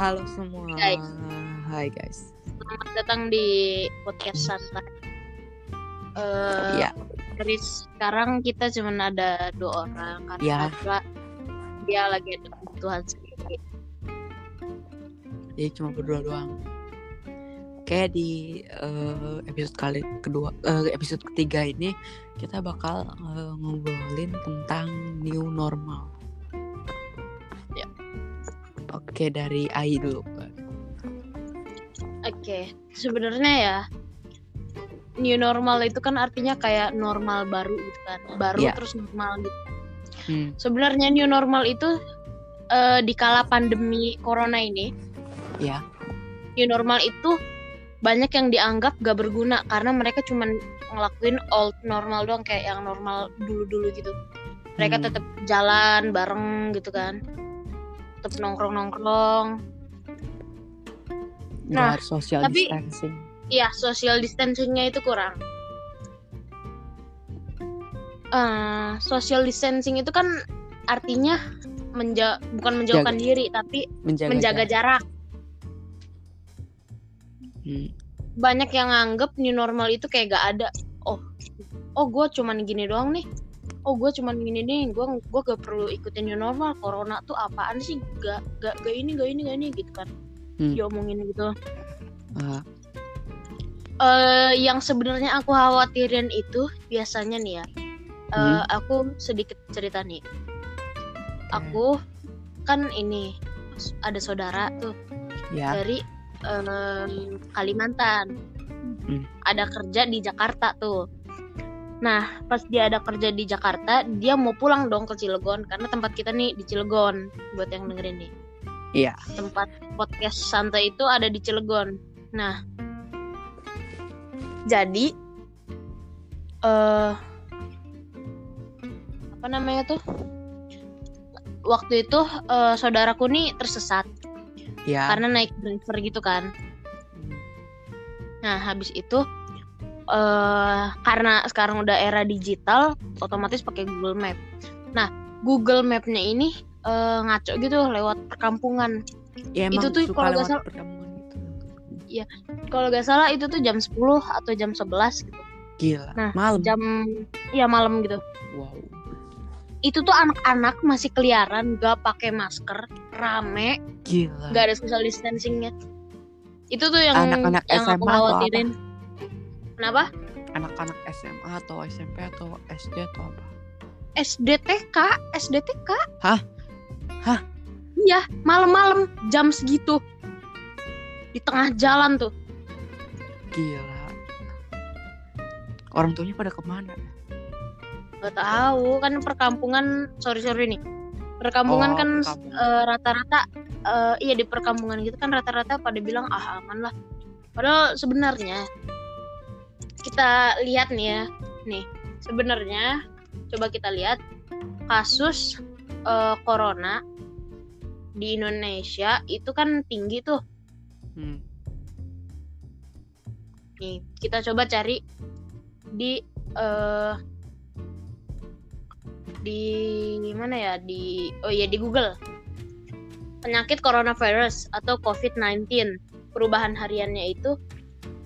Halo semua. Guys. Hai guys. Selamat datang di podcast santai. Eh, Ya, Dari sekarang kita cuma ada dua orang karena Ya. Azra, dia lagi ada kebutuhan sendiri. jadi cuma berdua doang. Kayak di eh, episode kali kedua, eh, episode ketiga ini kita bakal eh, ngobrolin tentang new normal. Oke dari Ai dulu. Oke, sebenarnya ya new normal itu kan artinya kayak normal baru gitu kan, baru Ya. terus normal gitu. Hmm, Sebenarnya new normal itu eh, di kala pandemi corona ini, ya, new normal itu banyak yang dianggap gak berguna karena mereka cuman ngelakuin old normal doang kayak yang normal dulu-dulu gitu. Mereka Hmm. tetap jalan bareng gitu kan. Tetap nongkrong-nongkrong. nggak Nah, harus social tapi- distancing. Iya, social distancingnya itu kurang. Eh, social distancing itu kan artinya menja bukan menjauhkan diri tapi Menjaga, menjaga jarak. jarak. Hmm, Banyak yang nganggep new normal itu kayak gak ada. Oh, oh gue cuman gini doang nih. Oh gue cuman gini nih. Gue gua gak perlu ikutin new normal. Corona tuh apaan sih? Gak gak gak ini gak ini gak ini gitu kan. Hmm. Diomongin gitu. ah, eh yang sebenarnya aku khawatirin itu biasanya nih ya. eh, Hmm. aku sedikit cerita nih. Aku kan ini ada saudara tuh ya, dari em, Kalimantan. Hmm. Ada kerja di Jakarta tuh. Nah, pas dia ada kerja di Jakarta, dia mau pulang dong ke Cilegon karena tempat kita nih di Cilegon buat yang dengerin nih. Iya. Tempat podcast santai itu ada di Cilegon. Nah, jadi eh apa namanya tuh? Waktu itu eh, saudaraku nih tersesat ya. karena naik driver gitu kan. Nah, habis itu eh karena sekarang udah era digital, otomatis pakai Google Map. Nah, Google Map-nya ini eh, ngaco gitu lewat perkampungan. Ya, emang itu tuh suka kalau nggak lewat salah- perkampungan gitu. Kalau gak salah itu tuh jam 10 atau jam 11 gitu. Gila. Nah, Malam. Jam ya malam gitu. Wow. Itu tuh anak-anak masih keliaran gak pakai masker, rame, Gila. gak ada social distancingnya. Itu tuh yang Anak-anak yang aku SMA khawatirin. Kenapa? Anak-anak SMA atau SMP atau SD atau apa? SDTK, SDTK. Hah? Hah? Iya, malam-malam jam segitu. Di tengah jalan tuh. Gila. Orang tuanya pada ke mana? Gak tahu kan perkampungan, sorry sorry nih. Perkampungan Oh, kan eh, rata-rata eh, iya di perkampungan gitu kan rata-rata pada bilang ah aman lah. Padahal sebenarnya kita lihat nih ya, nih sebenarnya coba kita lihat kasus eh, corona di Indonesia itu kan tinggi tuh. Hmm. Nih, kita coba cari di eh di mana ya? Di oh iya di Google. Penyakit coronavirus atau COVID-19. Perubahan hariannya itu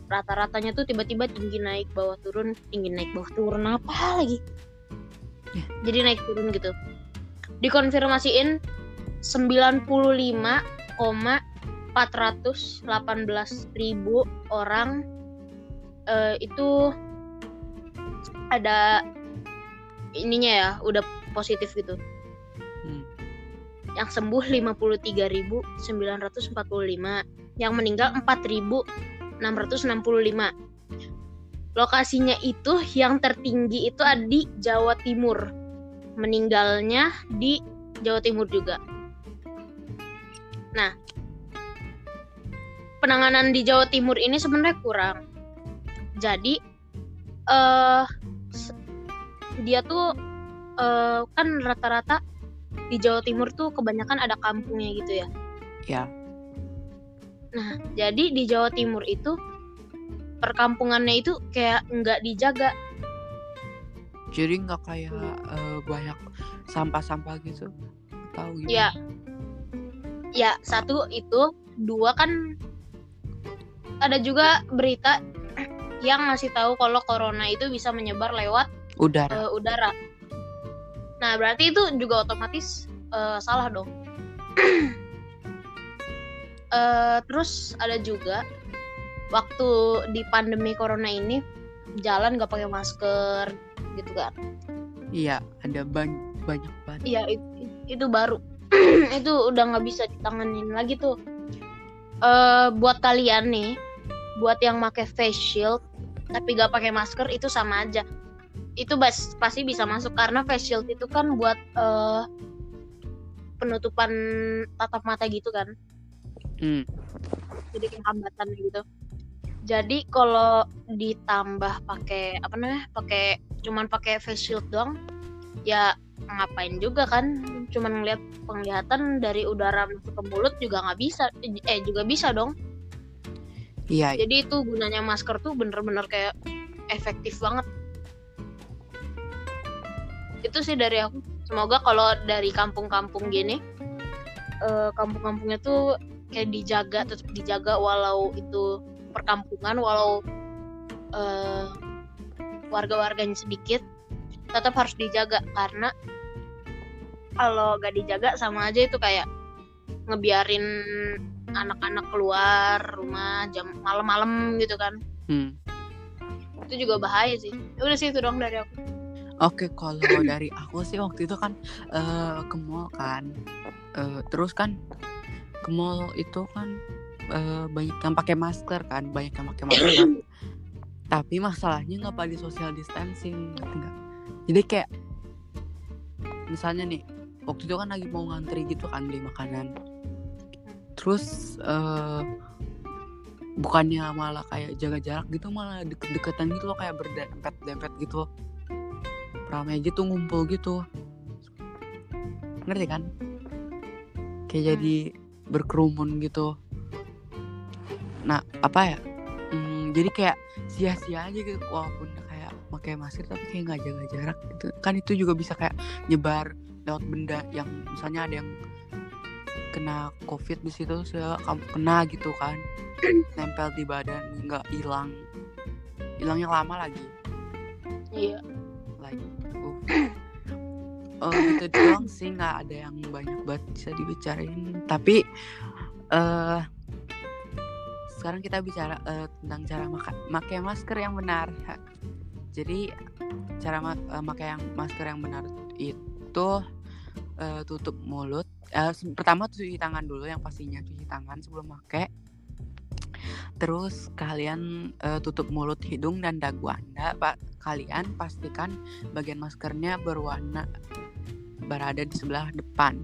rata-ratanya tuh tiba-tiba tinggi naik bawah turun, tinggi naik bawah turun apa lagi? Ya. Jadi naik turun gitu. Dikonfirmasiin 95,418 ribu orang eh, itu ada ininya ya udah positif gitu. Hmm. Yang sembuh 53.945, yang meninggal 4.665. Lokasinya itu yang tertinggi itu ada di Jawa Timur. Meninggalnya di Jawa Timur juga. Nah, penanganan di Jawa Timur ini sebenarnya kurang. Jadi s- dia tuh eh, kan rata-rata di Jawa Timur tuh kebanyakan ada kampungnya gitu ya. Ya. Nah, jadi di Jawa Timur itu perkampungannya itu kayak nggak dijaga. Jadi nggak kayak eh, banyak sampah-sampah gitu? Tahu gitu? Ya, ya satu itu dua kan ada juga berita yang ngasih tahu kalau corona itu bisa menyebar lewat udara uh, udara. Nah, berarti itu juga otomatis uh, salah dong. uh, terus ada juga waktu di pandemi corona ini jalan gak pakai masker gitu kan. iya ada ban- banyak banget Iya, itu, itu baru. itu udah nggak bisa ditanganin lagi tuh. eh buat kalian nih, buat yang pakai face shield tapi gak pakai masker itu sama aja. Itu bas, pasti bisa masuk karena face shield itu kan buat eh penutupan tatap mata gitu kan. Hmm. Jadi kayak hambatan gitu. Jadi kalau ditambah pakai apa namanya? Pakai cuman pakai face shield doang ya ngapain juga kan cuman ngeliat penglihatan dari udara masuk ke mulut juga nggak bisa eh juga bisa dong iya jadi itu gunanya masker tuh bener-bener kayak efektif banget itu sih dari aku semoga kalau dari kampung-kampung gini eh, kampung-kampungnya tuh kayak dijaga tetap dijaga walau itu perkampungan walau eh, warga-warganya sedikit tetap harus dijaga. Karena kalau gak dijaga sama aja itu kayak ngebiarin anak-anak keluar rumah jam malam-malam gitu kan. Hmm. itu juga bahaya sih. Ya udah sih itu dong dari aku. Oke, kalau dari aku sih waktu itu kan eh, ke mall kan, Eh, terus kan ke mall itu kan eh, banyak yang pakai masker kan, banyak yang pakai masker. Tapi masalahnya nggak pada social distancing, ngerti nggak? Jadi kayak misalnya nih, waktu itu kan lagi mau ngantri gitu kan beli makanan, terus eh, bukannya malah kayak jaga jarak gitu, malah deket-deketan gitu loh kayak berdempet-dempet gitu loh ramai gitu ngumpul gitu ngerti kan kayak Hmm. jadi berkerumun gitu. Nah apa ya? Hmm, jadi kayak sia-sia aja gitu walaupun kayak pakai masker tapi kayak nggak jaga jarak gitu. Kan itu juga bisa kayak nyebar lewat benda yang misalnya ada yang kena covid di situ kena gitu kan. Nempel di badan nggak hilang. Hilangnya lama lagi. Iya. Like uh. Oh gitu doang sih nggak ada yang banyak banget bisa dibicarain. Tapi eh sekarang kita bicara eh, tentang cara maka- pakai masker yang benar. Jadi cara eh, pakai yang masker yang benar itu eh, tutup mulut. Se- pertama cuci tangan dulu yang pastinya cuci tangan sebelum pakai terus kalian eh, tutup mulut hidung dan dagu anda pak. Kalian pastikan bagian maskernya berwarna berada di sebelah depan.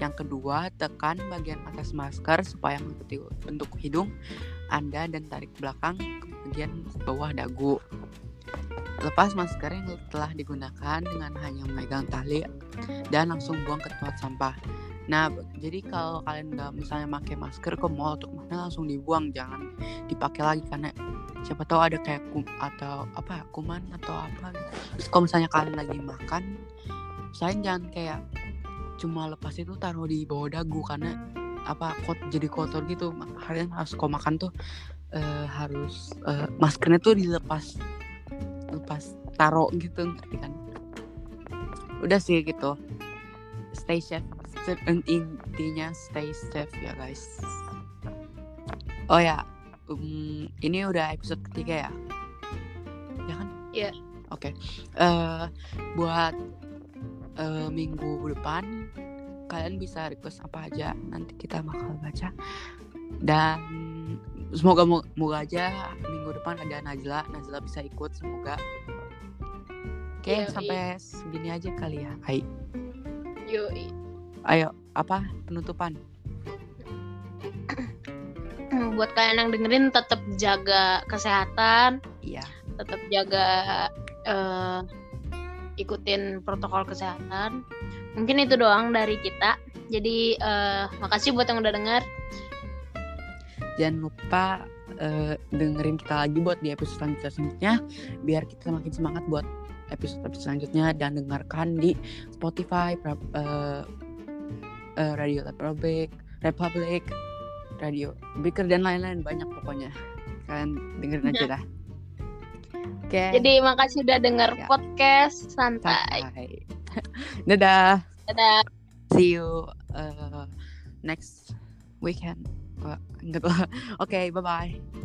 Yang kedua, tekan bagian atas masker supaya mengikuti bentuk hidung Anda dan tarik belakang ke bagian bawah dagu. Lepas masker yang telah digunakan dengan hanya memegang tali dan langsung buang ke tempat sampah. Nah, jadi kalau kalian nggak misalnya pakai masker ke mall untuk mana langsung dibuang, jangan dipakai lagi karena siapa tahu ada kayak kum atau apa kuman atau apa gitu. Terus kalau misalnya kalian lagi makan, saya jangan kayak cuma lepas itu taruh di bawah dagu karena apa kot jadi kotor gitu. Kalian harus kalau makan tuh eh, harus eh, maskernya tuh dilepas lepas taruh gitu ngerti kan? Udah sih gitu. Stay safe. Intinya stay safe ya guys. Oh ya, um, ini udah episode ketiga ya? Ya kan? Iya. Oke. Eh buat eh, minggu depan kalian bisa request apa aja nanti kita bakal baca. Dan semoga moga aja minggu depan ada Najla Najla bisa ikut semoga. Oke Iya, sampai segini aja kali ya. Ai Yoi. ayo apa penutupan? Hmm, buat kalian yang dengerin tetap jaga kesehatan. Iya. Tetap jaga eh, ikutin protokol kesehatan. Mungkin itu doang dari kita. Jadi eh, makasih buat yang udah dengar jangan lupa eh, dengerin kita lagi buat di episode selanjutnya selanjutnya. Biar kita makin semangat buat episode episode selanjutnya. Dan dengarkan di Spotify pra- eh, eh, Radio Republic Republic radio Breaker dan lain-lain. Banyak pokoknya. Kalian dengerin aja dah oke. Jadi makasih udah denger Ya. podcast. Santai. santai. Dadah. Dadah. see you uh, next weekend. Oke bye bye